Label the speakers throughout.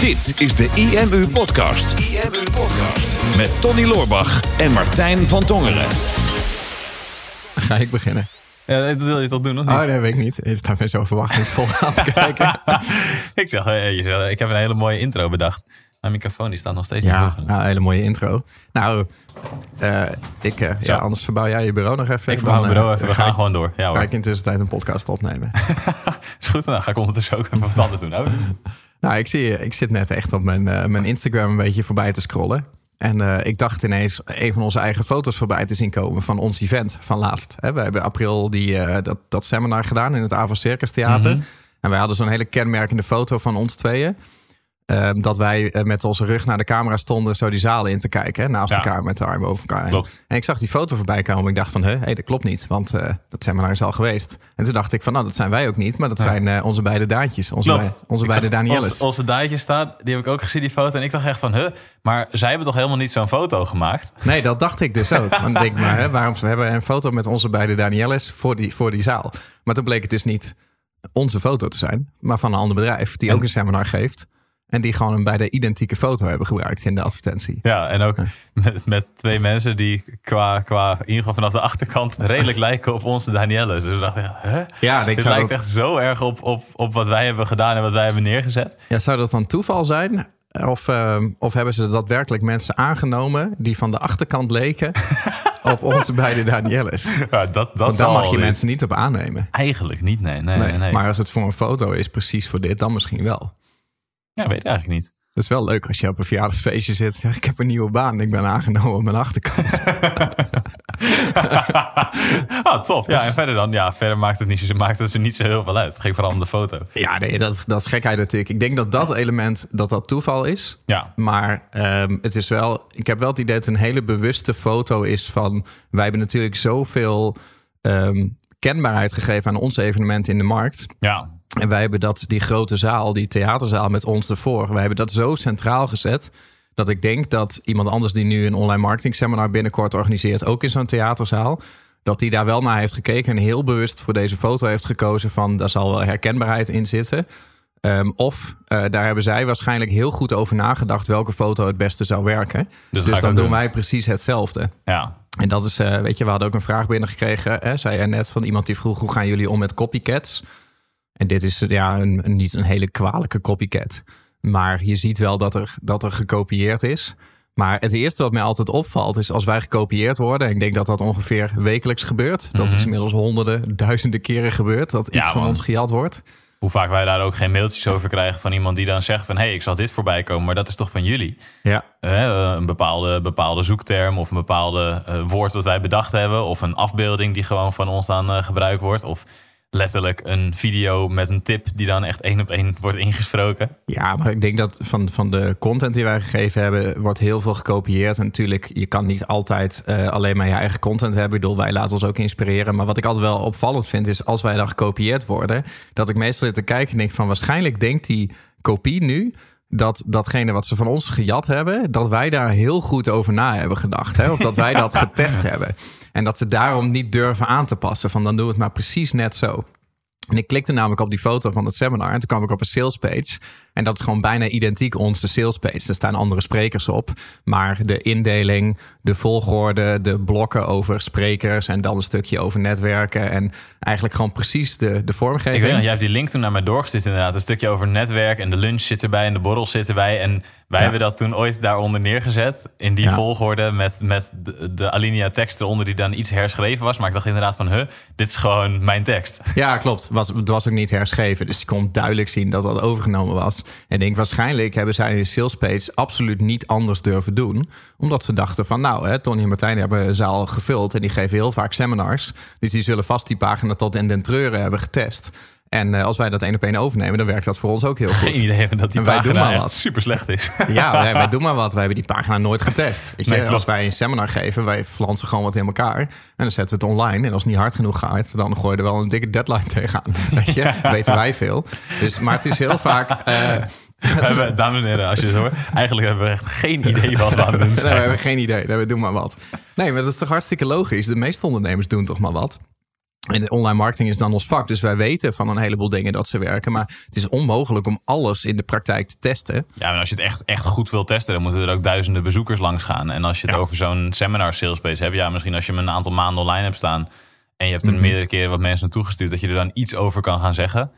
Speaker 1: Dit is de IMU Podcast. IMU Podcast. Met Tony Loorbach en Martijn van Tongeren.
Speaker 2: Ga ik beginnen?
Speaker 3: Ja, dat wil je toch doen, of niet?
Speaker 2: Oh, dat weet ik niet. Je staat me zo verwachtingsvol aan te kijken.
Speaker 3: ik, zeg, eh, je zegt, ik heb een hele mooie intro bedacht. Mijn microfoon die staat nog steeds
Speaker 2: Ja, nou, een hele mooie intro. Nou, eh, ik, eh, ja, anders verbouw jij je bureau nog even.
Speaker 3: Ik verhaal mijn bureau even. We
Speaker 2: ga
Speaker 3: gaan
Speaker 2: ik-
Speaker 3: gewoon door. Ja
Speaker 2: Ga
Speaker 3: hoor.
Speaker 2: ik in tussentijd een podcast opnemen.
Speaker 3: Is goed, dan ga ik ondertussen ook even wat anders doen. Oh.
Speaker 2: Nou, ik, zie, ik zit net echt op mijn, eh, mijn Instagram een beetje voorbij te scrollen. En eh, ik dacht ineens een van onze eigen foto's voorbij te zien komen van ons event van laatst. We hebben april die, eh, dat, dat seminar gedaan in het Avro Circus Theater.
Speaker 3: Mhm.
Speaker 2: En wij hadden zo'n hele kenmerkende foto van ons tweeën. Ehm, dat wij eh, met onze rug naar de camera stonden, zo die zaal in te kijken. Hè, naast
Speaker 3: Ja.
Speaker 2: elkaar met de armen over elkaar.
Speaker 3: Klopt.
Speaker 2: En ik zag die foto voorbij komen. Ik dacht van, hé, hey, dat klopt niet. Want eh, dat seminar is al geweest. En toen dacht ik van, nou, dat zijn wij ook niet. Maar dat
Speaker 3: Ja.
Speaker 2: zijn eh, onze beide daadjes. Onze, bij- onze
Speaker 3: Ik
Speaker 2: beide Danielles.
Speaker 3: Onze, onze Daadje staat, die heb ik ook gezien, die foto. En ik dacht echt van, huh, maar zij hebben toch helemaal niet zo'n foto gemaakt?
Speaker 2: Nee, dat dacht ik dus ook. Want denk maar, hè, waarom we hebben een foto met onze beide Danielles voor die, voor die zaal. Maar toen bleek het dus niet onze foto te zijn, maar van een ander bedrijf die
Speaker 3: En-
Speaker 2: ook een seminar geeft. En die gewoon een bijna identieke foto hebben gebruikt in de advertentie.
Speaker 3: Ja, en ook met, met twee mensen die qua, qua, in ieder geval vanaf de achterkant, redelijk lijken op onze Danielles. Dus we dachten, huh?
Speaker 2: Ja, ik
Speaker 3: Dit lijkt
Speaker 2: dat,
Speaker 3: echt zo erg op, op, op wat wij hebben gedaan en wat wij hebben neergezet.
Speaker 2: ja, zou dat dan toeval zijn? Of, ehm, of hebben ze daadwerkelijk mensen aangenomen die van de achterkant leken op onze beide Danielles?
Speaker 3: Ja, dat, dat
Speaker 2: Want daar mag je mensen niet op aannemen.
Speaker 3: Eigenlijk niet, Nee, nee,
Speaker 2: nee. Maar als het voor een foto is, precies voor dit, dan misschien wel.
Speaker 3: Ja, weet ik eigenlijk niet.
Speaker 2: Het is wel leuk als je op een verjaardagsfeestje zit en zegt: Ik heb een nieuwe baan, ik ben aangenomen op mijn achterkant.
Speaker 3: ah, top. Ja, en verder dan, ja, verder maakt het, niet, zo- maakt het er niet zo heel veel uit. Het ging vooral om de foto.
Speaker 2: ja, nee, dat, dat is gekheid natuurlijk. Ik denk dat dat element dat dat toeval is.
Speaker 3: Ja,
Speaker 2: Maar ehm, het is wel, ik heb wel het idee dat het een hele bewuste foto is van. Wij hebben natuurlijk zoveel ehm, kenbaarheid gegeven aan ons evenement in de markt.
Speaker 3: ja.
Speaker 2: En wij hebben dat, die grote zaal, die theaterzaal met ons ervoor, wij hebben dat zo centraal gezet. Dat ik denk dat iemand anders die nu een online marketing seminar binnenkort organiseert, ook in zo'n theaterzaal, dat die daar wel naar heeft gekeken en heel bewust voor deze foto heeft gekozen van daar zal wel herkenbaarheid in zitten. Ehm, of eh, daar hebben zij waarschijnlijk heel goed over nagedacht welke foto het beste zou werken.
Speaker 3: Dus,
Speaker 2: Dus dan doen wij precies hetzelfde.
Speaker 3: Ja,
Speaker 2: En dat is, eh, weet je, we hadden ook een vraag binnengekregen, hè, zei er net, van iemand die vroeg hoe gaan jullie om met copycats? En dit is eh, ja, een, een- niet een hele kwalijke copycat. Maar je ziet wel dat er, dat er gekopieerd is. Maar het eerste wat mij altijd opvalt is als wij gekopieerd worden. En ik denk dat dat ongeveer wekelijks gebeurt. Dat is inmiddels honderden, duizenden keren gebeurd. Dat iets
Speaker 3: Mhm. Ja,
Speaker 2: van ons gejat wordt.
Speaker 3: hoe vaak wij daar ook geen mailtjes over krijgen van iemand die dan zegt van... hé, hey, ik zag dit voorbij komen, maar dat is toch van jullie?
Speaker 2: Ja,
Speaker 3: Eh, een bepaalde, bepaalde zoekterm of een bepaalde eh, woord dat wij bedacht hebben... of een afbeelding die gewoon van ons dan eh, gebruikt wordt... of letterlijk een video met een tip die dan echt één op één wordt ingesproken.
Speaker 2: Ja, maar ik denk dat van, van de content die wij gegeven hebben, wordt heel veel gekopieerd. En natuurlijk, je kan niet altijd eh, alleen maar je eigen content hebben. Ik bedoel, wij laten ons ook inspireren. Maar wat ik altijd wel opvallend vind, is als wij dan gekopieerd worden, dat ik meestal zit te kijken en denk van waarschijnlijk denkt die kopie nu dat datgene wat ze van ons gejat hebben, dat wij daar heel goed over na hebben gedacht. Hè? Of dat wij dat getest hebben. En dat ze daarom niet durven aan te passen. Van dan doen we het maar precies net zo. En ik klikte namelijk op die foto van het seminar. En toen kwam ik op een salespage. En dat is gewoon bijna identiek onze salespage. Er staan andere sprekers op. Maar de indeling, de volgorde, de blokken over sprekers... en dan een stukje over netwerken. En eigenlijk gewoon precies de, de vormgeving.
Speaker 3: Ik weet nog, jij hebt die link toen naar mij doorgestuurd inderdaad. Een stukje over netwerk en de lunch zit erbij en de borrels zitten erbij. En wij
Speaker 2: Ja.
Speaker 3: hebben dat toen ooit daaronder neergezet. In die
Speaker 2: Ja.
Speaker 3: volgorde met, met de, de alinea tekst eronder die dan iets herschreven was. Maar ik dacht inderdaad van, huh, dit is gewoon mijn tekst.
Speaker 2: Ja, klopt. Was, het was ook niet herschreven. Dus je kon duidelijk zien dat dat overgenomen was. En ik denk waarschijnlijk hebben zij hun salespage absoluut niet anders durven doen. Omdat ze dachten van nou, hè, Tony en Martijn hebben een zaal gevuld. En die geven heel vaak seminars. Dus die zullen vast die pagina tot in den treuren hebben getest. En eh, als wij dat één op één overnemen, dan werkt dat voor ons ook heel goed.
Speaker 3: Geen idee dat die
Speaker 2: En wij doen
Speaker 3: pagina
Speaker 2: maar
Speaker 3: echt
Speaker 2: wat.
Speaker 3: super slecht is.
Speaker 2: Ja, wij, wij doen maar wat. Wij hebben die pagina nooit getest. Weet je?
Speaker 3: Nee, klopt.
Speaker 2: als wij een seminar geven, wij flansen gewoon wat in elkaar. En dan zetten we het online. En als het niet hard genoeg gaat, dan gooien we er wel een dikke deadline tegenaan. Weet je, weten wij veel. Dus, maar het is heel vaak...
Speaker 3: We hebben, dames en heren, als je het hoort, eigenlijk hebben we echt geen idee wat we aan het doen
Speaker 2: Nee, we
Speaker 3: zijn.
Speaker 2: hebben geen idee. Nee, we doen maar wat. Nee, maar dat is toch hartstikke logisch. De meeste ondernemers doen toch maar wat. En online marketing is dan ons vak. Dus wij weten van een heleboel dingen dat ze werken. Maar het is onmogelijk om alles in de praktijk te testen.
Speaker 3: Ja, en als je het echt, echt goed wil testen, dan moeten er ook duizenden bezoekers langs gaan. En als je het over zo'n seminar salespace hebt, ja, misschien als je hem een aantal maanden online hebt staan en je hebt er
Speaker 2: Mhm.
Speaker 3: meerdere keren wat mensen naartoe gestuurd, dat je er dan iets over kan gaan zeggen.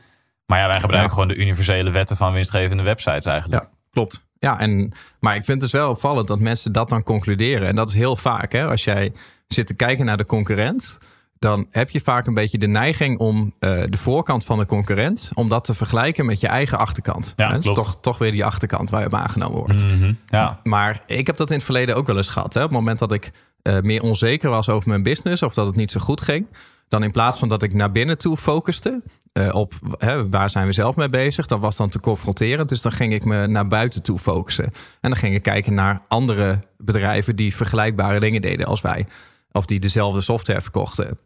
Speaker 3: Maar ja, wij gebruiken
Speaker 2: Ja.
Speaker 3: gewoon de universele wetten van winstgevende websites eigenlijk.
Speaker 2: Ja, klopt. Ja, en, maar ik vind het dus wel opvallend dat mensen dat dan concluderen. En dat is heel vaak. Hè? Als jij zit te kijken naar de concurrent, dan heb je vaak een beetje de neiging om eh, de voorkant van de concurrent, om dat te vergelijken met je eigen achterkant.
Speaker 3: Ja,
Speaker 2: Hè? Dat is
Speaker 3: klopt.
Speaker 2: toch, toch weer die achterkant waar je op aangenomen wordt.
Speaker 3: Mhm. ja.
Speaker 2: Maar ik heb dat in het verleden ook wel eens gehad. Hè? Op het moment dat ik eh, meer onzeker was over mijn business of dat het niet zo goed ging, dan in plaats van dat ik naar binnen toe focuste eh, op hè, waar zijn we zelf mee bezig, dat was dan te confronterend. Dus dan ging ik me naar buiten toe focussen. En dan ging ik kijken naar andere bedrijven die vergelijkbare dingen deden als wij. Of die dezelfde software verkochten.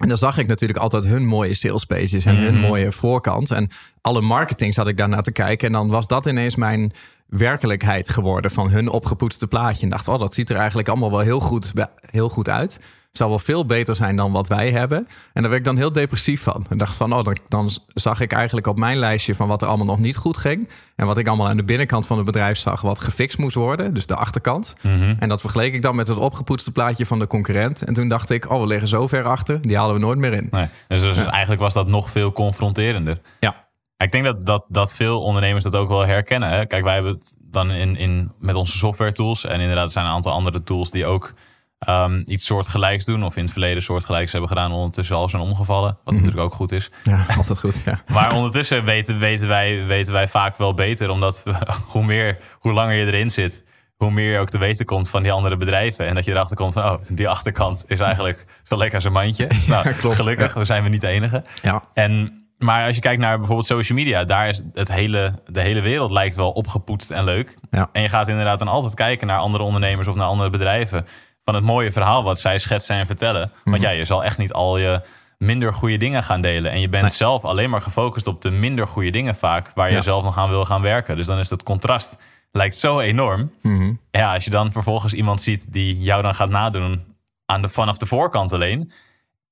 Speaker 2: En dan zag ik natuurlijk altijd hun mooie sales pages en hun
Speaker 3: Mhm.
Speaker 2: mooie voorkant. En alle marketing zat ik daarnaar te kijken. En dan was dat ineens mijn werkelijkheid geworden van hun opgepoetste plaatje. En dacht, oh, dat ziet er eigenlijk allemaal wel heel goed, heel goed uit. Zal wel veel beter zijn dan wat wij hebben. En daar werd ik dan heel depressief van. En dacht van, oh, dan, dan zag ik eigenlijk op mijn lijstje van wat er allemaal nog niet goed ging. En wat ik allemaal aan de binnenkant van het bedrijf zag, wat gefixt moest worden. Dus de achterkant.
Speaker 3: Mhm.
Speaker 2: En dat vergeleek ik dan met het opgepoetste plaatje van de concurrent. En toen dacht ik, oh, we liggen zo ver achter, die halen we nooit meer in.
Speaker 3: Nee. Dus, dus eigenlijk was dat nog veel confronterender.
Speaker 2: Ja.
Speaker 3: Ik denk dat, dat, dat veel ondernemers dat ook wel herkennen. Hè? Kijk, wij hebben het dan in, in, met onze software tools. En inderdaad, er zijn een aantal andere tools die ook ehm, iets soortgelijks doen. Of in het verleden soortgelijks hebben gedaan. Ondertussen al zijn omgevallen. Wat natuurlijk ook goed is.
Speaker 2: Ja, altijd goed. Ja.
Speaker 3: Maar ondertussen weten, weten, wij, weten wij vaak wel beter. Omdat we, hoe, meer, hoe langer je erin zit, hoe meer je ook te weten komt van die andere bedrijven. En dat je erachter komt van, oh, die achterkant is eigenlijk zo lekker als een mandje. Nou,
Speaker 2: klopt.
Speaker 3: gelukkig, we zijn we niet de enige.
Speaker 2: ja.
Speaker 3: En, maar als je kijkt naar bijvoorbeeld social media, daar is het hele, de hele wereld lijkt wel opgepoetst en leuk.
Speaker 2: Ja.
Speaker 3: En je gaat inderdaad dan altijd kijken naar andere ondernemers of naar andere bedrijven. Van het mooie verhaal wat zij schetsen en vertellen. Want ja, je zal echt niet al je minder goede dingen gaan delen. En je bent
Speaker 2: Nee.
Speaker 3: zelf alleen maar gefocust op de minder goede dingen vaak. Waar je
Speaker 2: Ja.
Speaker 3: zelf nog aan wil gaan werken. Dus dan is dat contrast lijkt zo enorm.
Speaker 2: Mhm.
Speaker 3: Ja, als je dan vervolgens iemand ziet die jou dan gaat nadoen aan de, vanaf de voorkant alleen,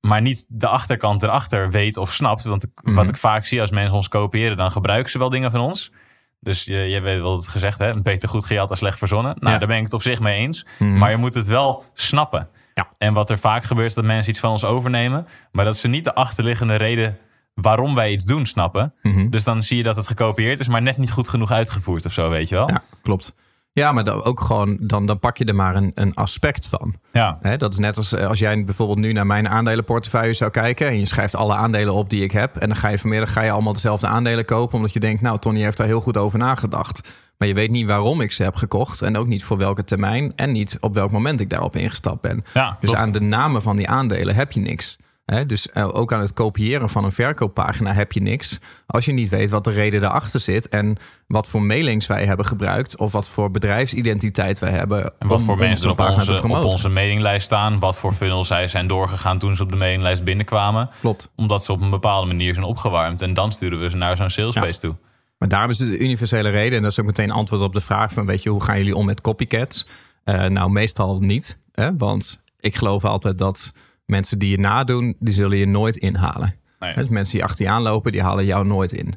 Speaker 3: maar niet de achterkant erachter weet of snapt. Want ik-
Speaker 2: Mhm.
Speaker 3: wat ik vaak zie als mensen ons kopiëren, dan gebruiken ze wel dingen van ons. Dus je, je weet wel het gezegd, hè? beter goed gejat dan slecht verzonnen. Nou,
Speaker 2: Ja.
Speaker 3: daar ben ik het op zich mee eens.
Speaker 2: Mhm.
Speaker 3: Maar je moet het wel snappen.
Speaker 2: Ja.
Speaker 3: En wat er vaak gebeurt, is dat mensen iets van ons overnemen, maar dat ze niet de achterliggende reden waarom wij iets doen snappen.
Speaker 2: Mhm.
Speaker 3: Dus dan zie je dat het gekopieerd is, maar net niet goed genoeg uitgevoerd of zo, weet je wel?
Speaker 2: Ja, klopt. Ja, maar dan ook gewoon, dan, dan pak je er maar een, een aspect van.
Speaker 3: ja.
Speaker 2: Hè, dat is net als eh, als jij bijvoorbeeld nu naar mijn aandelenportefeuille zou kijken en je schrijft alle aandelen op die ik heb. En dan ga je vanmiddag ga je allemaal dezelfde aandelen kopen, omdat je denkt, nou, Tony heeft daar heel goed over nagedacht. Maar je weet niet waarom ik ze heb gekocht en ook niet voor welke termijn en niet op welk moment ik daarop ingestapt ben.
Speaker 3: Ja,
Speaker 2: Dus aan de namen van die aandelen heb je niks. Hè, dus eh, ook aan het kopiëren van een verkooppagina heb je niks. Als je niet weet wat de reden daarachter zit en wat voor mailings wij hebben gebruikt of wat voor bedrijfsidentiteit wij hebben.
Speaker 3: En wat voor mensen op onze, op onze mailinglijst staan. Wat voor funnel zij zijn doorgegaan toen ze op de mailinglijst binnenkwamen.
Speaker 2: Klopt.
Speaker 3: Omdat ze op een bepaalde manier zijn opgewarmd. En dan sturen we ze naar zo'n salespace toe.
Speaker 2: Maar daarom is het de universele reden. En dat is ook meteen antwoord op de vraag van... weet je, hoe gaan jullie om met copycats? Eh, nou, meestal niet. Hè? Want ik geloof altijd dat mensen die je nadoen... die zullen je nooit inhalen.
Speaker 3: Nee.
Speaker 2: Dus mensen die achter je aanlopen, die halen jou nooit in.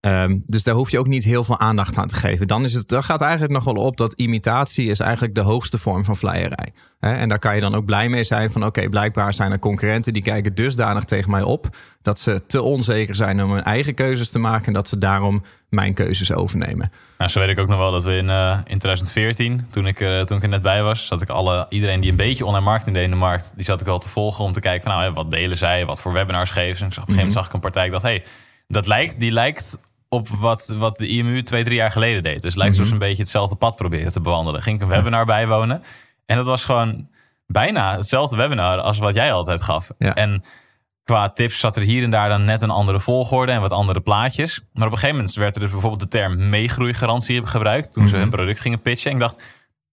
Speaker 2: Ehm, dus daar hoef je ook niet heel veel aandacht aan te geven. Dan, is het, dan gaat eigenlijk nog wel op dat imitatie is eigenlijk de hoogste vorm van vleierij. Hè, en daar kan je dan ook blij mee zijn van oké, blijkbaar zijn er concurrenten die kijken dusdanig tegen mij op dat ze te onzeker zijn om hun eigen keuzes te maken en dat ze daarom mijn keuzes overnemen.
Speaker 3: Nou, zo weet ik ook nog wel dat we in, eh, in 2014, toen ik, eh, toen ik er net bij was, zat ik alle, iedereen die een beetje online marketing deed in de markt, die zat ik wel te volgen om te kijken van nou, hè, wat delen zij, wat voor webinars geven ze. En ik zag, op een gegeven moment zag ik een partij, ik dacht, hey, dat lijkt, die lijkt op wat, wat de IMU twee, drie jaar geleden deed. Dus lijkt ze een beetje hetzelfde pad proberen te bewandelen. Ging ik een webinar bijwonen en dat was gewoon bijna hetzelfde webinar als wat jij altijd gaf.
Speaker 2: Ja.
Speaker 3: En qua tips zat er hier en daar dan net een andere volgorde en wat andere plaatjes. Maar op een gegeven moment werd er dus bijvoorbeeld de term meegroeigarantie gebruikt toen ze hun product gingen pitchen. En ik dacht,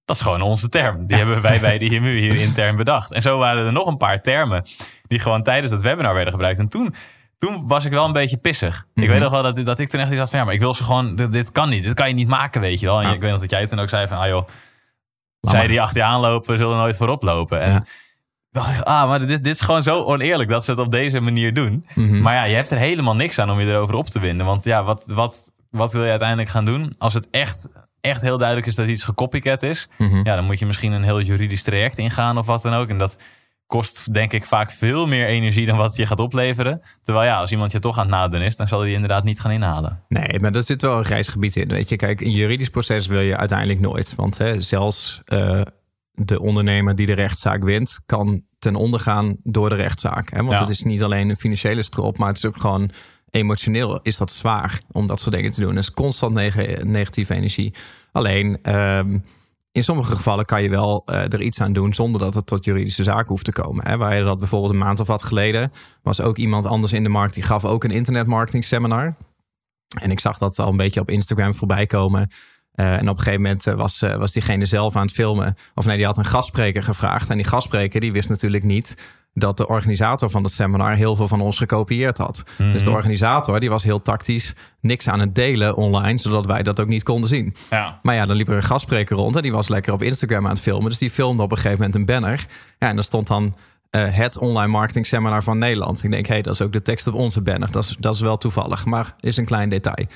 Speaker 3: dat is gewoon onze term. Die hebben wij bij de HMU hier intern bedacht. En zo waren er nog een paar termen die gewoon tijdens dat webinar werden gebruikt. En toen, toen was ik wel een beetje pissig. Ik weet nog wel dat, dat ik toen echt iets had van, ja, maar ik wil ze gewoon, dit, dit kan niet. Dit kan je niet maken, weet je wel. En
Speaker 2: Ja.
Speaker 3: ik weet nog dat jij toen ook zei van, ah joh, zij die achter je aanlopen zullen nooit voorop lopen. En
Speaker 2: Ja.
Speaker 3: Ah, maar dit, dit is gewoon zo oneerlijk dat ze het op deze manier doen.
Speaker 2: Mhm.
Speaker 3: Maar ja, je hebt er helemaal niks aan om je erover op te winden. Want ja, wat, wat, wat wil je uiteindelijk gaan doen? Als het echt, echt heel duidelijk is dat iets gecopycat is...
Speaker 2: Mhm.
Speaker 3: ja, dan moet je misschien een heel juridisch traject ingaan of wat dan ook. En dat kost denk ik vaak veel meer energie dan wat je gaat opleveren. Terwijl ja, als iemand je toch aan het nadoen is... dan zal hij die inderdaad niet gaan inhalen.
Speaker 2: Nee, maar er zit wel een reisgebied in. Weet je, kijk, een juridisch proces wil je uiteindelijk nooit. Want hè, zelfs eh, de ondernemer die de rechtszaak wint, kan ten onder gaan door de rechtszaak. Hè? Want
Speaker 3: Ja.
Speaker 2: het is niet alleen een financiële strop, maar het is ook gewoon emotioneel is dat zwaar om dat soort dingen te doen. Dus constant neg- negatieve energie. Alleen ehm, in sommige gevallen kan je wel eh, er iets aan doen zonder dat het tot juridische zaken hoeft te komen. Hè? Waar je dat bijvoorbeeld een maand of wat geleden was ook iemand anders in de markt die gaf ook een internetmarketing seminar. En ik zag dat al een beetje op Instagram voorbij komen. Eh, en op een gegeven moment eh, was, was diegene zelf aan het filmen. Of nee, die had een gastspreker gevraagd. En die gastspreker die wist natuurlijk niet dat de organisator van het seminar heel veel van ons gekopieerd had. Dus de organisator die was heel tactisch niks aan het delen online, zodat wij dat ook niet konden zien.
Speaker 3: Ja.
Speaker 2: Maar ja, dan liep er een gastspreker rond en die was lekker op Instagram aan het filmen. Dus die filmde op een gegeven moment een banner. Ja, en daar stond dan eh, het online marketing seminar van Nederland. Ik denk, hé, hey, dat is ook de tekst op onze banner. Dat is, dat is wel toevallig, maar is een klein detail.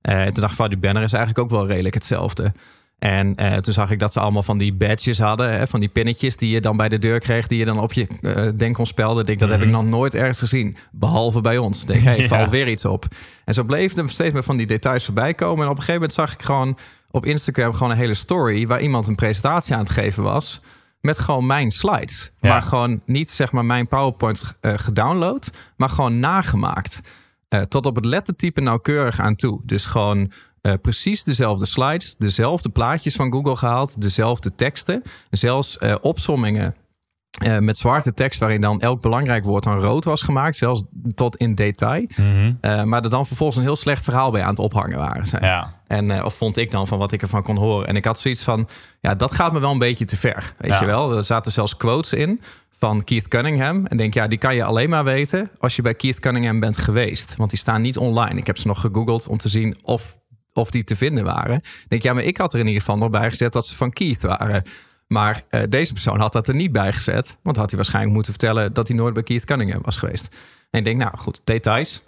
Speaker 2: En toen dacht ik, van, die banner is eigenlijk ook wel redelijk hetzelfde. En eh, toen zag ik dat ze allemaal van die badges hadden, hè, van die pinnetjes die je dan bij de deur kreeg, die je dan op je uh, denkom spelde. Ik denk, dat heb ik nog nooit ergens gezien, behalve bij ons. Ik denk, hey,
Speaker 3: Ja.
Speaker 2: valt weer iets op. En zo bleef er steeds meer van die details voorbij komen. En op een gegeven moment zag ik gewoon op Instagram gewoon een hele story waar iemand een presentatie aan het geven was met gewoon mijn slides.
Speaker 3: Ja.
Speaker 2: Maar gewoon niet zeg maar mijn PowerPoint eh, gedownload, maar gewoon nagemaakt. Eh, tot op het lettertype nauwkeurig aan toe. Dus gewoon eh, precies dezelfde slides, dezelfde plaatjes van Google gehaald, dezelfde teksten, zelfs eh, opsommingen eh, met zwarte tekst waarin dan elk belangrijk woord dan rood was gemaakt, zelfs tot in detail.
Speaker 3: Mhm.
Speaker 2: Maar er dan vervolgens een heel slecht verhaal bij aan het ophangen waren. Zijn.
Speaker 3: Ja.
Speaker 2: En, of vond ik dan van wat ik ervan kon horen. En ik had zoiets van, ja, dat gaat me wel een beetje te ver. Weet
Speaker 3: Ja.
Speaker 2: je wel, er zaten zelfs quotes in van Keith Cunningham. En denk, ja, die kan je alleen maar weten als je bij Keith Cunningham bent geweest. Want die staan niet online. Ik heb ze nog gegoogeld om te zien of, of die te vinden waren. Ik denk, ja, maar ik had er in ieder geval nog bij gezet dat ze van Keith waren. Maar eh, deze persoon had dat er niet bij gezet. Want had hij waarschijnlijk moeten vertellen dat hij nooit bij Keith Cunningham was geweest. En ik denk, nou goed, details.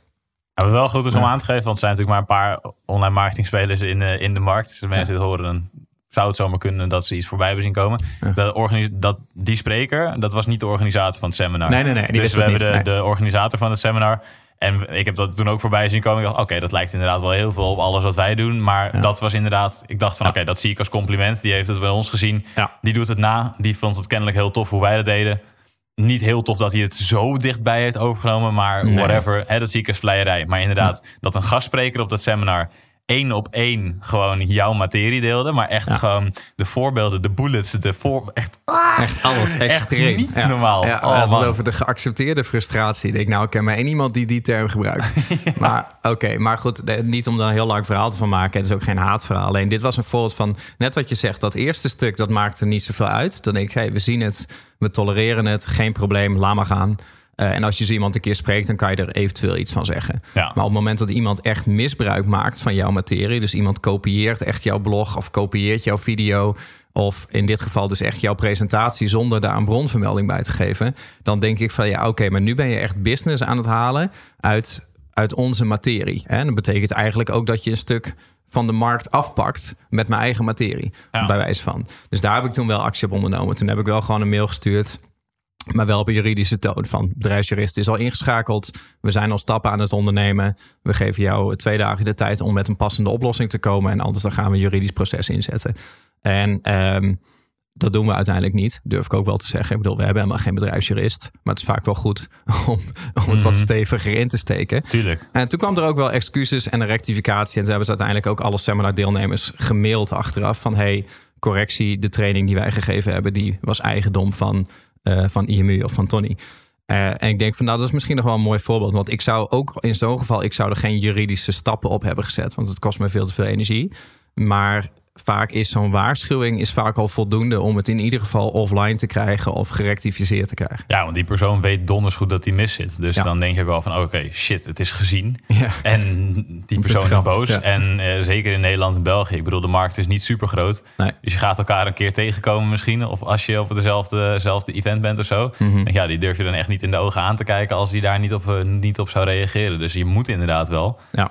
Speaker 3: Ja, wat wel goed is om
Speaker 2: Ja.
Speaker 3: aan te geven, want er zijn natuurlijk maar een paar online marketing spelers in, eh, in de markt. Dus mensen dit horen, dan zou het zomaar kunnen dat ze iets voorbij hebben zien komen. Dat, die spreker, dat was niet de organisator van het seminar.
Speaker 2: Nee, nee, nee, die
Speaker 3: dus we hebben de, de organisator van het seminar. En ik heb dat toen ook voorbij zien komen. Ik dacht, oké, dat lijkt inderdaad wel heel veel op alles wat wij doen. Maar
Speaker 2: Ja.
Speaker 3: dat was inderdaad, ik dacht van,
Speaker 2: Ja.
Speaker 3: oké, dat zie ik als compliment. Die heeft het bij ons gezien.
Speaker 2: Ja.
Speaker 3: Die doet het na. Die vond het kennelijk heel tof hoe wij dat deden. Niet heel tof dat hij het zo dichtbij heeft overgenomen, maar
Speaker 2: Nee.
Speaker 3: whatever. Hè, dat zie ik als vleierij. Maar inderdaad, dat een gastspreker op dat seminar één op één gewoon jouw materie deelde. Maar echt
Speaker 2: Ja.
Speaker 3: gewoon de voorbeelden, de bullets, de voor... Echt,
Speaker 2: Echt alles extreem.
Speaker 3: niet
Speaker 2: Ja.
Speaker 3: normaal.
Speaker 2: Ja,
Speaker 3: Oh,
Speaker 2: het over de geaccepteerde frustratie. Ik denk, nou, ik ken maar één iemand die die term gebruikt. Maar oké, maar goed, niet om daar een heel lang verhaal van maken. Het is ook geen haatverhaal. Alleen dit was een voorbeeld van, net wat je zegt, dat eerste stuk, dat maakte niet zoveel uit. Dan denk ik, hey, we zien het, we tolereren het, geen probleem, laat maar gaan. Eh, en als je zo iemand een keer spreekt, dan kan je er eventueel iets van zeggen.
Speaker 3: Ja.
Speaker 2: Maar op het moment dat iemand echt misbruik maakt van jouw materie, dus iemand kopieert echt jouw blog of kopieert jouw video, of in dit geval dus echt jouw presentatie zonder daar een bronvermelding bij te geven, dan denk ik van ja, oké, maar nu ben je echt business aan het halen uit, uit onze materie. En dat betekent eigenlijk ook dat je een stuk van de markt afpakt met mijn eigen materie,
Speaker 3: Ja.
Speaker 2: bij wijze van. Dus daar heb ik toen wel actie op ondernomen. Toen heb ik wel gewoon een mail gestuurd maar wel op een juridische toon van bedrijfsjurist is al ingeschakeld. We zijn al stappen aan het ondernemen. We geven jou twee dagen de tijd om met een passende oplossing te komen. En anders dan gaan we een juridisch proces inzetten. En ehm, dat doen we uiteindelijk niet, durf ik ook wel te zeggen. Ik bedoel, we hebben helemaal geen bedrijfsjurist. Maar het is vaak wel goed om, om het wat
Speaker 3: Mhm.
Speaker 2: steviger in te steken.
Speaker 3: Tuurlijk.
Speaker 2: En toen kwam er ook wel excuses en een rectificatie. En toen hebben ze uiteindelijk ook alle seminar-deelnemers gemaild achteraf van... hey, correctie, de training die wij gegeven hebben... die was eigendom van, eh, van IMU of van Tony. Eh, en ik denk van, nou, dat is misschien nog wel een mooi voorbeeld. Want ik zou ook in zo'n geval... ik zou er geen juridische stappen op hebben gezet. Want het kost me veel te veel energie. Maar vaak is zo'n waarschuwing is vaak al voldoende om het in ieder geval offline te krijgen of gerectificeerd te krijgen.
Speaker 3: Ja, want die persoon weet donders goed dat hij mis zit. Dus
Speaker 2: Ja.
Speaker 3: dan denk je wel van oké, shit, het is gezien.
Speaker 2: Ja.
Speaker 3: En die persoon is boos.
Speaker 2: ja.
Speaker 3: En eh, zeker in Nederland en België. Ik bedoel, de markt is niet super groot.
Speaker 2: Nee.
Speaker 3: Dus je gaat elkaar een keer tegenkomen misschien. Of als je op dezelfde event bent of zo.
Speaker 2: Mhm.
Speaker 3: En ja, die durf je dan echt niet in de ogen aan te kijken als die daar niet op, eh, niet op zou reageren. Dus je moet inderdaad wel.
Speaker 2: Ja.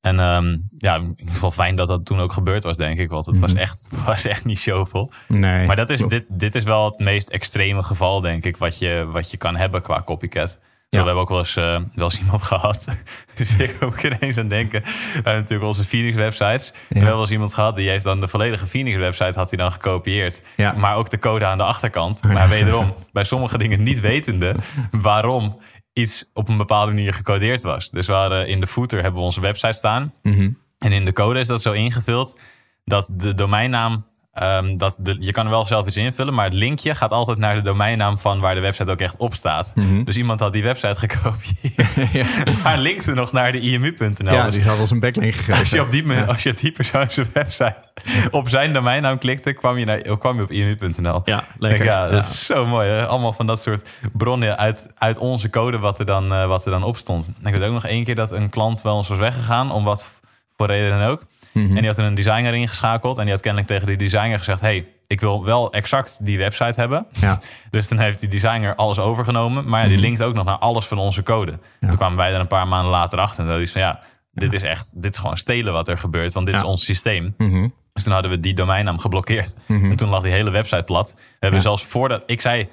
Speaker 3: En ehm, ja, in ieder geval fijn dat dat toen ook gebeurd was, denk ik. Want het was,
Speaker 2: Mhm.
Speaker 3: echt, was echt niet showvol.
Speaker 2: Nee.
Speaker 3: Maar dat is, dit, dit is wel het meest extreme geval, denk ik, wat je, wat je kan hebben qua copycat.
Speaker 2: Ja.
Speaker 3: We hebben ook wel eens, eh, wel eens iemand gehad. dus ik ook ineens aan denken. We hebben natuurlijk onze Phoenix websites. We hebben wel eens iemand gehad die heeft dan de volledige Phoenix website had hij dan gekopieerd.
Speaker 2: Ja.
Speaker 3: Maar ook de code aan de achterkant. Maar wederom, bij sommige dingen niet wetende waarom iets op een bepaalde manier gecodeerd was. Dus we hadden in de footer hebben we onze website staan.
Speaker 2: Mhm.
Speaker 3: En in de code is dat zo ingevuld dat de domeinnaam. Ehm, dat de, je kan er wel zelf iets invullen, maar het linkje gaat altijd naar de domeinnaam van waar de website ook echt op staat.
Speaker 2: Mhm.
Speaker 3: Dus iemand had die website gekopieerd, maar linkte nog naar de imu.nl.
Speaker 2: ja,
Speaker 3: Dus
Speaker 2: die had ons een backlink gegeven.
Speaker 3: als je, op die, me- als je op die persoon zijn website op zijn domeinnaam klikte, kwam je, naar, kwam je op imu.nl.
Speaker 2: Ja,
Speaker 3: Denk,
Speaker 2: lekker.
Speaker 3: ja, dat
Speaker 2: Ja.
Speaker 3: is zo mooi. Hè? Allemaal van dat soort bronnen uit, uit onze code wat er, dan, eh, wat er dan op stond. Ik weet ook nog één keer dat een klant wel eens was weggegaan, om wat voor reden dan ook.
Speaker 2: Mhm.
Speaker 3: En die had er een designer ingeschakeld. En die had kennelijk tegen die designer gezegd... hey, ik wil wel exact die website hebben.
Speaker 2: Ja.
Speaker 3: Dus dan heeft die designer alles overgenomen. Maar ja, die
Speaker 2: Mhm.
Speaker 3: linkt ook nog naar alles van onze code. Toen kwamen wij er een paar maanden later achter. En dat is van ja, dit is echt... Dit is gewoon stelen wat er gebeurt. Want dit is ons systeem.
Speaker 2: Mhm.
Speaker 3: Dus toen hadden we die domeinnaam geblokkeerd. En toen lag die hele website plat. We hebben zelfs voordat... Ik zei,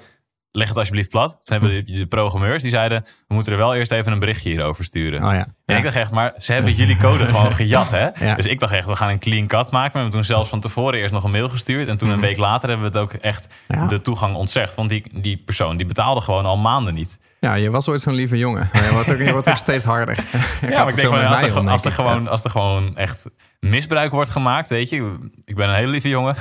Speaker 3: leg het alsjeblieft plat. Toen hebben de, de programmeurs, die zeiden... we moeten er wel eerst even een berichtje hierover sturen.
Speaker 2: Oh ja.
Speaker 3: En
Speaker 2: Ja.
Speaker 3: ik dacht echt, maar ze hebben jullie code gewoon gejat, hè?
Speaker 2: Ja.
Speaker 3: Dus ik dacht echt, we gaan een clean cut maken. We hebben toen zelfs van tevoren eerst nog een mail gestuurd. En toen een week later hebben we het ook echt de toegang ontzegd. Want die, die persoon, die betaalde gewoon al maanden niet.
Speaker 2: Ja, je was ooit zo'n lieve jongen. Maar je wordt ook, je wordt ook steeds harder. Je
Speaker 3: Ja, maar ik denk wel, als, er,
Speaker 2: om,
Speaker 3: als, er gewoon, als er gewoon echt misbruik wordt gemaakt, weet je. Ik ben een hele lieve jongen.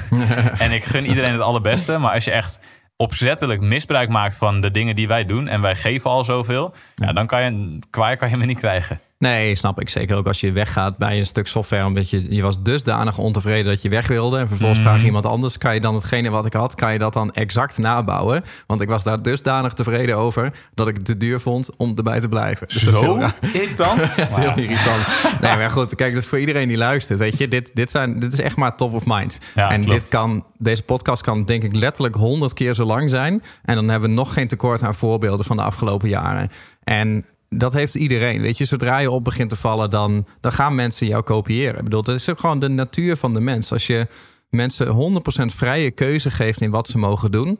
Speaker 3: en ik gun iedereen het allerbeste. Maar als je echt opzettelijk misbruik maakt van de dingen die wij doen... en wij geven al zoveel, ja, dan kan je kwaai kan je me niet krijgen.
Speaker 2: Nee, snap ik. Zeker ook als je weggaat bij een stuk software. Omdat je, je was dusdanig ontevreden dat je weg wilde. En vervolgens
Speaker 3: Mhm.
Speaker 2: vraag je iemand anders. Kan je dan hetgene wat ik had, kan je dat dan exact nabouwen? Want ik was daar dusdanig tevreden over dat ik het te duur vond om erbij te blijven. Dus dat is heel raar.
Speaker 3: irritant.
Speaker 2: Ja, dat is heel irritant. Nee, maar goed, kijk, dus voor iedereen die luistert, weet je, dit, dit, zijn, dit is echt maar top of mind.
Speaker 3: Ja,
Speaker 2: en
Speaker 3: klopt.
Speaker 2: dit kan, deze podcast kan denk ik letterlijk honderd keer zo lang zijn. En dan hebben we nog geen tekort aan voorbeelden van de afgelopen jaren. En dat heeft iedereen. Weet je, zodra je op begint te vallen, dan, dan gaan mensen jou kopiëren. Ik bedoel, dat is ook gewoon de natuur van de mens. Als je mensen 100% vrije keuze geeft in wat ze mogen doen,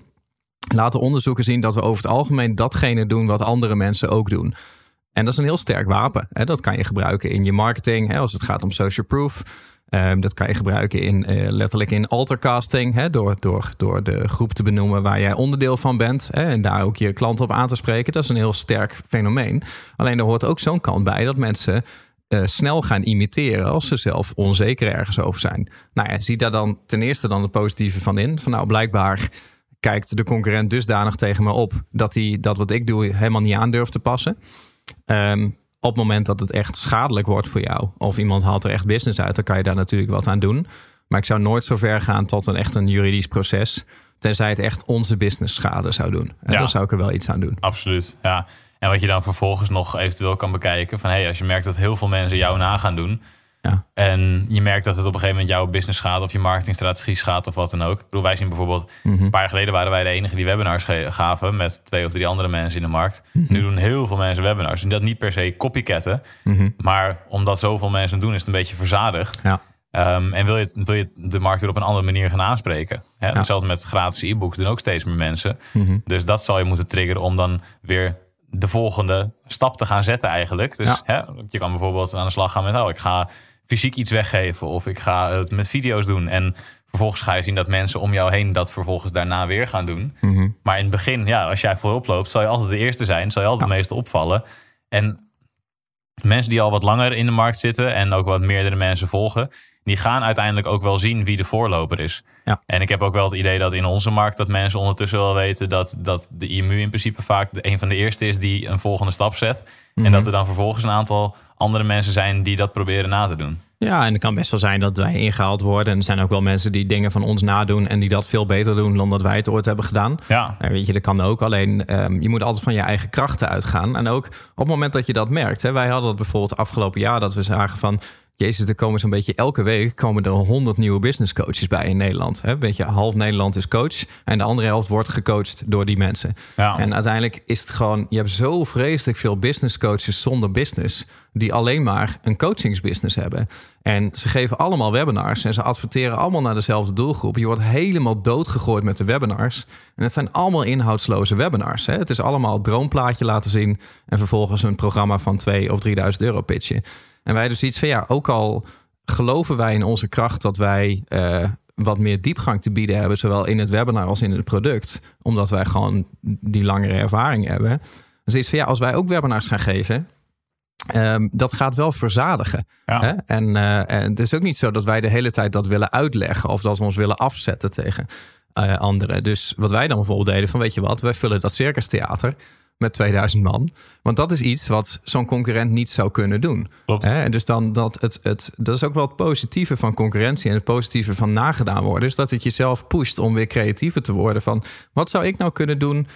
Speaker 2: laten onderzoeken zien dat we over het algemeen datgene doen wat andere mensen ook doen. En dat is een heel sterk wapen. Hè? Dat kan je gebruiken in je marketing, hè? als het gaat om social proof. Ehm, dat kan je gebruiken in, eh, letterlijk in altercasting? Door, door, door de groep te benoemen waar jij onderdeel van bent. Hè? En daar ook je klant op aan te spreken. Dat is een heel sterk fenomeen. Alleen er hoort ook zo'n kant bij dat mensen eh, snel gaan imiteren als ze zelf onzeker ergens over zijn. Nou ja, zie daar dan ten eerste dan het positieve van in. Van nou, blijkbaar kijkt de concurrent dusdanig tegen me op dat hij dat wat ik doe helemaal niet aan durft te passen. Ehm, op het moment dat het echt schadelijk wordt voor jou, of iemand haalt er echt business uit, dan kan je daar natuurlijk wat aan doen. Maar ik zou nooit zo ver gaan tot een echt een juridisch proces, tenzij het echt onze business schade zou doen. En
Speaker 3: Ja.
Speaker 2: dan zou ik er wel iets aan doen.
Speaker 3: Absoluut, ja. En wat je dan vervolgens nog eventueel kan bekijken... van hey, als je merkt dat heel veel mensen jou na gaan doen...
Speaker 2: Ja.
Speaker 3: en je merkt dat het op een gegeven moment jouw business gaat... of je marketingstrategie gaat of wat dan ook. Ik bedoel, wij zien bijvoorbeeld...
Speaker 2: Mhm.
Speaker 3: een paar jaar geleden waren wij de enige die webinars gaven... met twee of drie andere mensen in de markt.
Speaker 2: Mhm.
Speaker 3: Nu doen heel veel mensen webinars. En dat niet per se copycatten...
Speaker 2: Mhm.
Speaker 3: maar omdat zoveel mensen het doen, is het een beetje verzadigd.
Speaker 2: Ja.
Speaker 3: Ehm, en wil je, wil je de markt weer op een andere manier gaan aanspreken? Hè? Hetzelfde met gratis e-books doen ook steeds meer mensen. Dus dat zal je moeten triggeren om dan weer de volgende stap te gaan zetten eigenlijk. Dus
Speaker 2: Ja.
Speaker 3: hè, je kan bijvoorbeeld aan de slag gaan met... oh, ik ga fysiek iets weggeven of ik ga het met video's doen. En vervolgens ga je zien dat mensen om jou heen dat vervolgens daarna weer gaan doen.
Speaker 2: Mhm.
Speaker 3: Maar in het begin, ja, als jij voorop loopt, zal je altijd de eerste zijn. Zal je altijd het meeste opvallen. En mensen die al wat langer in de markt zitten en ook wat meerdere mensen volgen, die gaan uiteindelijk ook wel zien wie de voorloper is.
Speaker 2: Ja.
Speaker 3: En ik heb ook wel het idee dat in onze markt dat mensen ondertussen wel weten dat, dat de IMU in principe vaak de, een van de eerste is die een volgende stap zet.
Speaker 2: Mhm.
Speaker 3: En dat er dan vervolgens een aantal andere mensen zijn die dat proberen na te doen.
Speaker 2: Ja, en het kan best wel zijn dat wij ingehaald worden. En er zijn ook wel mensen die dingen van ons nadoen en die dat veel beter doen dan dat wij het ooit hebben gedaan.
Speaker 3: Ja.
Speaker 2: En weet je, dat kan ook. Alleen ehm, je moet altijd van je eigen krachten uitgaan. En ook op het moment dat je dat merkt. Hè, wij hadden dat bijvoorbeeld afgelopen jaar dat we zagen van. Jezus, er komen zo'n beetje elke week komen er honderd nieuwe business coaches bij in Nederland. Hè? Weet je, half Nederland is coach en de andere helft wordt gecoacht door die mensen.
Speaker 3: Ja.
Speaker 2: En uiteindelijk is het gewoon, je hebt zo vreselijk veel business coaches zonder business, die alleen maar een coachingsbusiness hebben. En ze geven allemaal webinars en ze adverteren allemaal naar dezelfde doelgroep. Je wordt helemaal doodgegooid met de webinars. En het zijn allemaal inhoudsloze webinars. Hè? Het is allemaal droomplaatje laten zien en vervolgens een programma van 2 of 3000 euro pitchen. En wij dus iets van ja, ook al geloven wij in onze kracht dat wij uh, wat meer diepgang te bieden hebben, zowel in het webinar als in het product, omdat wij gewoon die langere ervaring hebben. Dus iets van ja, als wij ook webinars gaan geven, um, dat gaat wel verzadigen.
Speaker 3: Ja.
Speaker 2: Hè? En, uh, en het is ook niet zo dat wij de hele tijd dat willen uitleggen of dat we ons willen afzetten tegen uh, anderen. Dus wat wij dan bijvoorbeeld deden van weet je wat, wij vullen dat circus theater met 2000 man. Want dat is iets wat zo'n concurrent niet zou kunnen doen.
Speaker 3: Klopt.
Speaker 2: Hè? En dus dan dat het, het, dat is ook wel het positieve van concurrentie en het positieve van nagedaan worden. Is dat het jezelf pusht om weer creatiever te worden. Van wat zou ik nou kunnen doen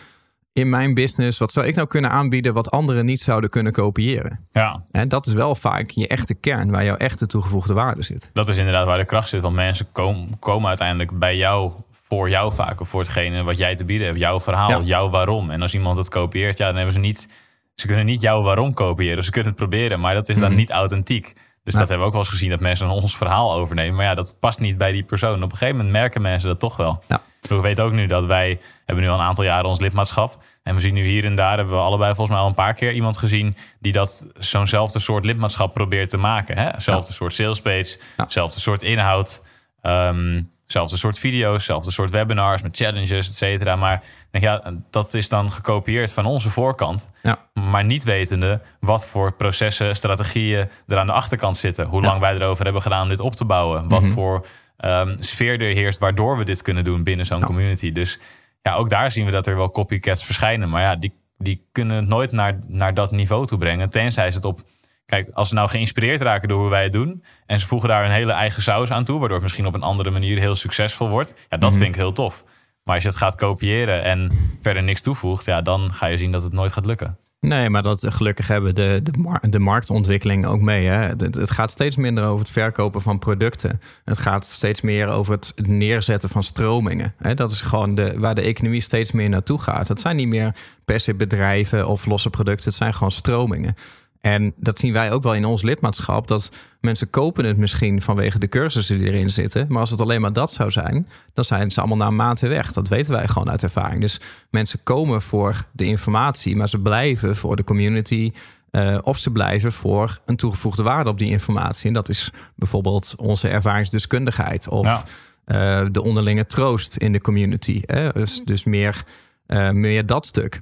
Speaker 2: in mijn business? Wat zou ik nou kunnen aanbieden wat anderen niet zouden kunnen kopiëren?
Speaker 3: Ja.
Speaker 2: En dat is wel vaak je echte kern, waar jouw echte toegevoegde waarde zit.
Speaker 3: Dat is inderdaad waar de kracht zit. Want mensen komen, komen uiteindelijk bij jou voor jou vaak. Of voor hetgene wat jij te bieden hebt. Jouw verhaal, ja. jouw waarom. En als iemand het kopieert, ja, dan hebben ze niet... Ze kunnen niet jouw waarom kopiëren. Ze kunnen het proberen, maar dat is dan mm -hmm. niet authentiek. Dus ja. dat hebben we ook wel eens gezien, dat mensen ons verhaal overnemen. Maar ja, dat past niet bij die persoon. Op een gegeven moment merken mensen dat toch wel.
Speaker 2: Ja.
Speaker 3: We weten ook nu dat wij hebben nu al een aantal jaren ons lidmaatschap. En we zien nu hier en daar, hebben we allebei volgens mij al een paar keer iemand gezien... die dat zo'nzelfde soort lidmaatschap probeert te maken. Hè? Zelfde ja. soort salespage, zelfde soort inhoud... Um, Zelfde soort video's, zelfde soort webinars met challenges, et cetera. Maar denk, ja, dat is dan gekopieerd van onze voorkant.
Speaker 2: Ja.
Speaker 3: Maar niet wetende wat voor processen, strategieën er aan de achterkant zitten. Hoe lang ja. wij erover hebben gedaan om dit op te bouwen. Wat mm -hmm. voor um, sfeer er heerst waardoor we dit kunnen doen binnen zo'n ja. community. Dus ja, ook daar zien we dat er wel copycats verschijnen. Maar ja, die, die kunnen het nooit naar, naar dat niveau toe brengen. Tenzij ze het op Kijk, als ze nou geïnspireerd raken door hoe wij het doen... en ze voegen daar een hele eigen saus aan toe... waardoor het misschien op een andere manier heel succesvol wordt... ja, dat mm -hmm. vind ik heel tof. Maar als je het gaat kopiëren en verder niks toevoegt... ja, dan ga je zien dat het nooit gaat lukken.
Speaker 2: Nee, maar dat gelukkig hebben de, de, mar de marktontwikkeling ook mee. Hè? Het, het, gaat steeds minder over het verkopen van producten. Het gaat steeds meer over het neerzetten van stromingen. Hè? Dat is gewoon de, waar de economie steeds meer naartoe gaat. Het zijn niet meer per se bedrijven of losse producten. Het zijn gewoon stromingen. En dat zien wij ook wel in ons lidmaatschap. Dat mensen kopen het misschien vanwege de cursussen die erin zitten. Maar als het alleen maar dat zou zijn, dan zijn ze allemaal na een maand weer weg. Dat weten wij gewoon uit ervaring. Dus mensen komen voor de informatie, maar ze blijven voor de community. Uh, of ze blijven voor een toegevoegde waarde op die informatie. En dat is bijvoorbeeld onze ervaringsdeskundigheid. Of ja. uh, de onderlinge troost in de community. Hè? Dus, dus meer, uh, meer dat stuk.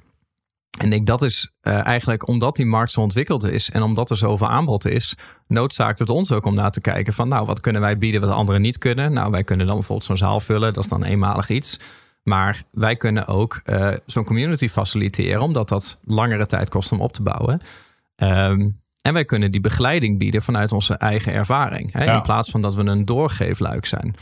Speaker 2: En ik dat is uh, eigenlijk omdat die markt zo ontwikkeld is en omdat er zoveel aanbod is, noodzaakt het ons ook om na te kijken van nou, wat kunnen wij bieden wat anderen niet kunnen? Nou, wij kunnen dan bijvoorbeeld zo'n zaal vullen, dat is dan eenmalig iets. Maar wij kunnen ook uh, zo'n community faciliteren, omdat dat langere tijd kost om op te bouwen. Um, en wij kunnen die begeleiding bieden vanuit onze eigen ervaring. Hè, ja. In plaats van dat we een doorgeefluik zijn.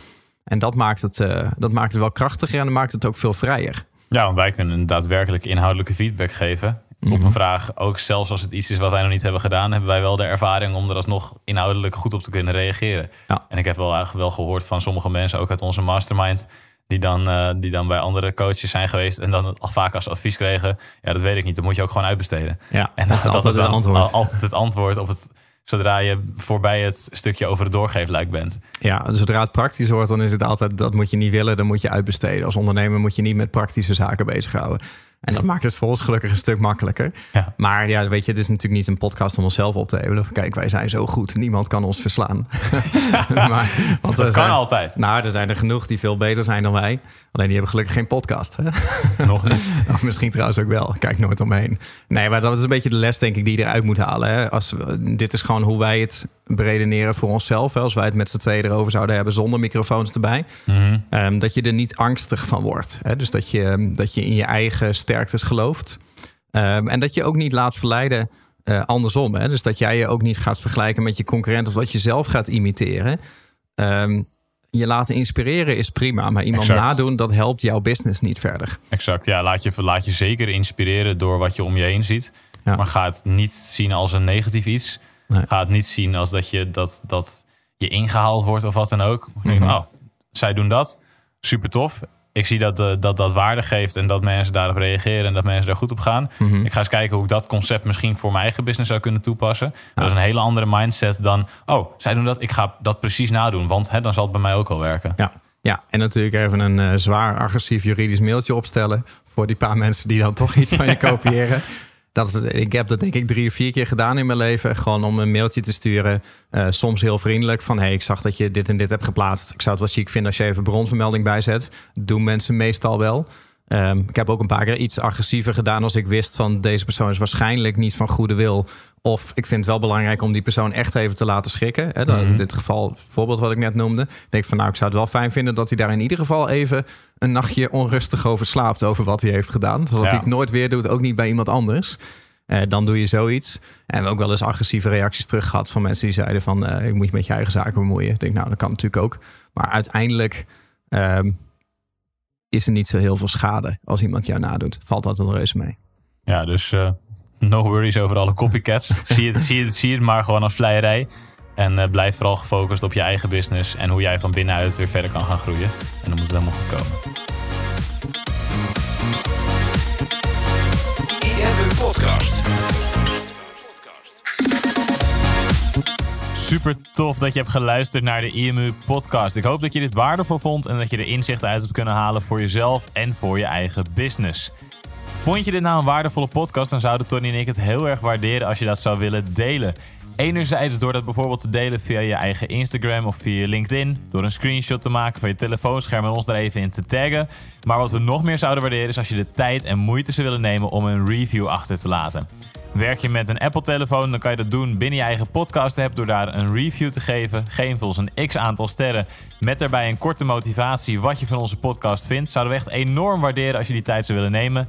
Speaker 2: En dat maakt, het, uh, dat maakt het wel krachtiger en dat maakt het ook veel vrijer.
Speaker 3: Ja, want wij kunnen daadwerkelijk inhoudelijke feedback geven. Op een vraag, ook zelfs als het iets is wat wij nog niet hebben gedaan, hebben wij wel de ervaring om er alsnog inhoudelijk goed op te kunnen reageren.
Speaker 2: Ja.
Speaker 3: En ik heb wel, wel gehoord van sommige mensen, ook uit onze mastermind, die dan, uh, die dan bij andere coaches zijn geweest en dan al vaak als advies kregen: ja, dat weet ik niet, dat moet je ook gewoon uitbesteden.
Speaker 2: Ja,
Speaker 3: en
Speaker 2: dat, dat,
Speaker 3: dat
Speaker 2: is het antwoord.
Speaker 3: altijd het antwoord op het zodra je voorbij het stukje over het doorgeefluik bent.
Speaker 2: Ja, zodra het praktisch wordt, dan is het altijd dat moet je niet willen, dan moet je uitbesteden. Als ondernemer moet je niet met praktische zaken bezighouden. En dat maakt het voor ons gelukkig een stuk makkelijker.
Speaker 3: Ja.
Speaker 2: Maar ja, weet je, het is natuurlijk niet een podcast om onszelf op te hevelen. Kijk, wij zijn zo goed, niemand kan ons verslaan.
Speaker 3: maar, want dat kan
Speaker 2: zijn,
Speaker 3: altijd.
Speaker 2: Nou, er zijn er genoeg die veel beter zijn dan wij. Alleen die hebben gelukkig geen podcast. Hè?
Speaker 3: Nog niet.
Speaker 2: of misschien trouwens ook wel. Kijk nooit omheen. Nee, maar dat is een beetje de les, denk ik, die je eruit moet halen. Hè? Als, dit is gewoon hoe wij het beredeneren voor onszelf. Hè? Als wij het met z'n tweeën erover zouden hebben zonder microfoons erbij.
Speaker 3: Mm -hmm.
Speaker 2: um, dat je er niet angstig van wordt. Hè? Dus dat je, dat je in je eigen sterktes gelooft. Um, en dat je ook niet laat verleiden eh, andersom. Hè? Dus dat jij je ook niet gaat vergelijken met je concurrent of dat je zelf gaat imiteren. Ehm, je laten inspireren is prima, maar iemand
Speaker 3: Exact.
Speaker 2: nadoen, dat helpt jouw business niet verder.
Speaker 3: Exact, ja. Laat je, laat je zeker inspireren door wat je om je heen ziet.
Speaker 2: Ja.
Speaker 3: Maar ga het niet zien als een negatief iets.
Speaker 2: Nee.
Speaker 3: Ga het niet zien als dat je, dat, dat je ingehaald wordt of wat dan ook. Oh, zij doen dat. Super tof. Ik zie dat, eh, dat dat waarde geeft en dat mensen daarop reageren en dat mensen daar goed op gaan.
Speaker 2: Mhm.
Speaker 3: Ik ga eens kijken hoe ik dat concept misschien voor mijn eigen business zou kunnen toepassen. Dat is een hele andere mindset dan, oh, zij doen dat, ik ga dat precies nadoen, want hè, dan zal het bij mij ook wel werken.
Speaker 2: Ja. ja, en natuurlijk even een eh, zwaar agressief juridisch mailtje opstellen voor die paar mensen die dan toch iets van je kopiëren. Dat is, ik heb dat denk ik drie of vier keer gedaan in mijn leven. Gewoon om een mailtje te sturen. eh, soms heel vriendelijk. Van hey, ik zag dat je dit en dit hebt geplaatst. Ik zou het wel chic vinden als je even bronvermelding bijzet. Doen mensen meestal wel. Ehm, ik heb ook een paar keer iets agressiever gedaan als ik wist van deze persoon is waarschijnlijk niet van goede wil. Of ik vind het wel belangrijk om die persoon echt even te laten schrikken. Hè, dan,
Speaker 3: Mhm.
Speaker 2: In dit geval, het voorbeeld wat ik net noemde. Ik denk van nou, ik zou het wel fijn vinden dat hij daar in ieder geval even een nachtje onrustig over slaapt over wat hij heeft gedaan. Zodat
Speaker 3: Ja.
Speaker 2: hij het nooit weer doet, ook niet bij iemand anders. Eh, dan doe je zoiets. En we hebben ook wel eens agressieve reacties terug gehad van mensen die zeiden van eh, ik moet je met je eigen zaken bemoeien. Ik denk nou, dat kan natuurlijk ook. Maar uiteindelijk ehm, is er niet zo heel veel schade als iemand jou nadoet. Valt dat een reuze mee.
Speaker 3: Ja, dus eh, no worries over alle copycats. zie, het, zie, het, zie het maar gewoon als vleierij. En eh, blijf vooral gefocust op je eigen business en hoe jij van binnenuit weer verder kan gaan groeien. En dan moet het helemaal goed komen.
Speaker 1: Podcast.
Speaker 3: Super tof dat je hebt geluisterd naar de IMU podcast. Ik hoop dat je dit waardevol vond en dat je er inzichten uit hebt kunnen halen voor jezelf en voor je eigen business. Vond je dit nou een waardevolle podcast, dan zouden Tony en ik het heel erg waarderen als je dat zou willen delen. Enerzijds door dat bijvoorbeeld te delen via je eigen Instagram of via LinkedIn. Door een screenshot te maken van je telefoonscherm en ons daar even in te taggen. Maar wat we nog meer zouden waarderen is als je de tijd en moeite zou willen nemen om een review achter te laten. Werk je met een Apple-telefoon, dan kan je dat doen binnen je eigen podcast-app door daar een review te geven. Geef ons een x aantal sterren met daarbij een korte motivatie wat je van onze podcast vindt. Zouden we echt enorm waarderen als je die tijd zou willen nemen.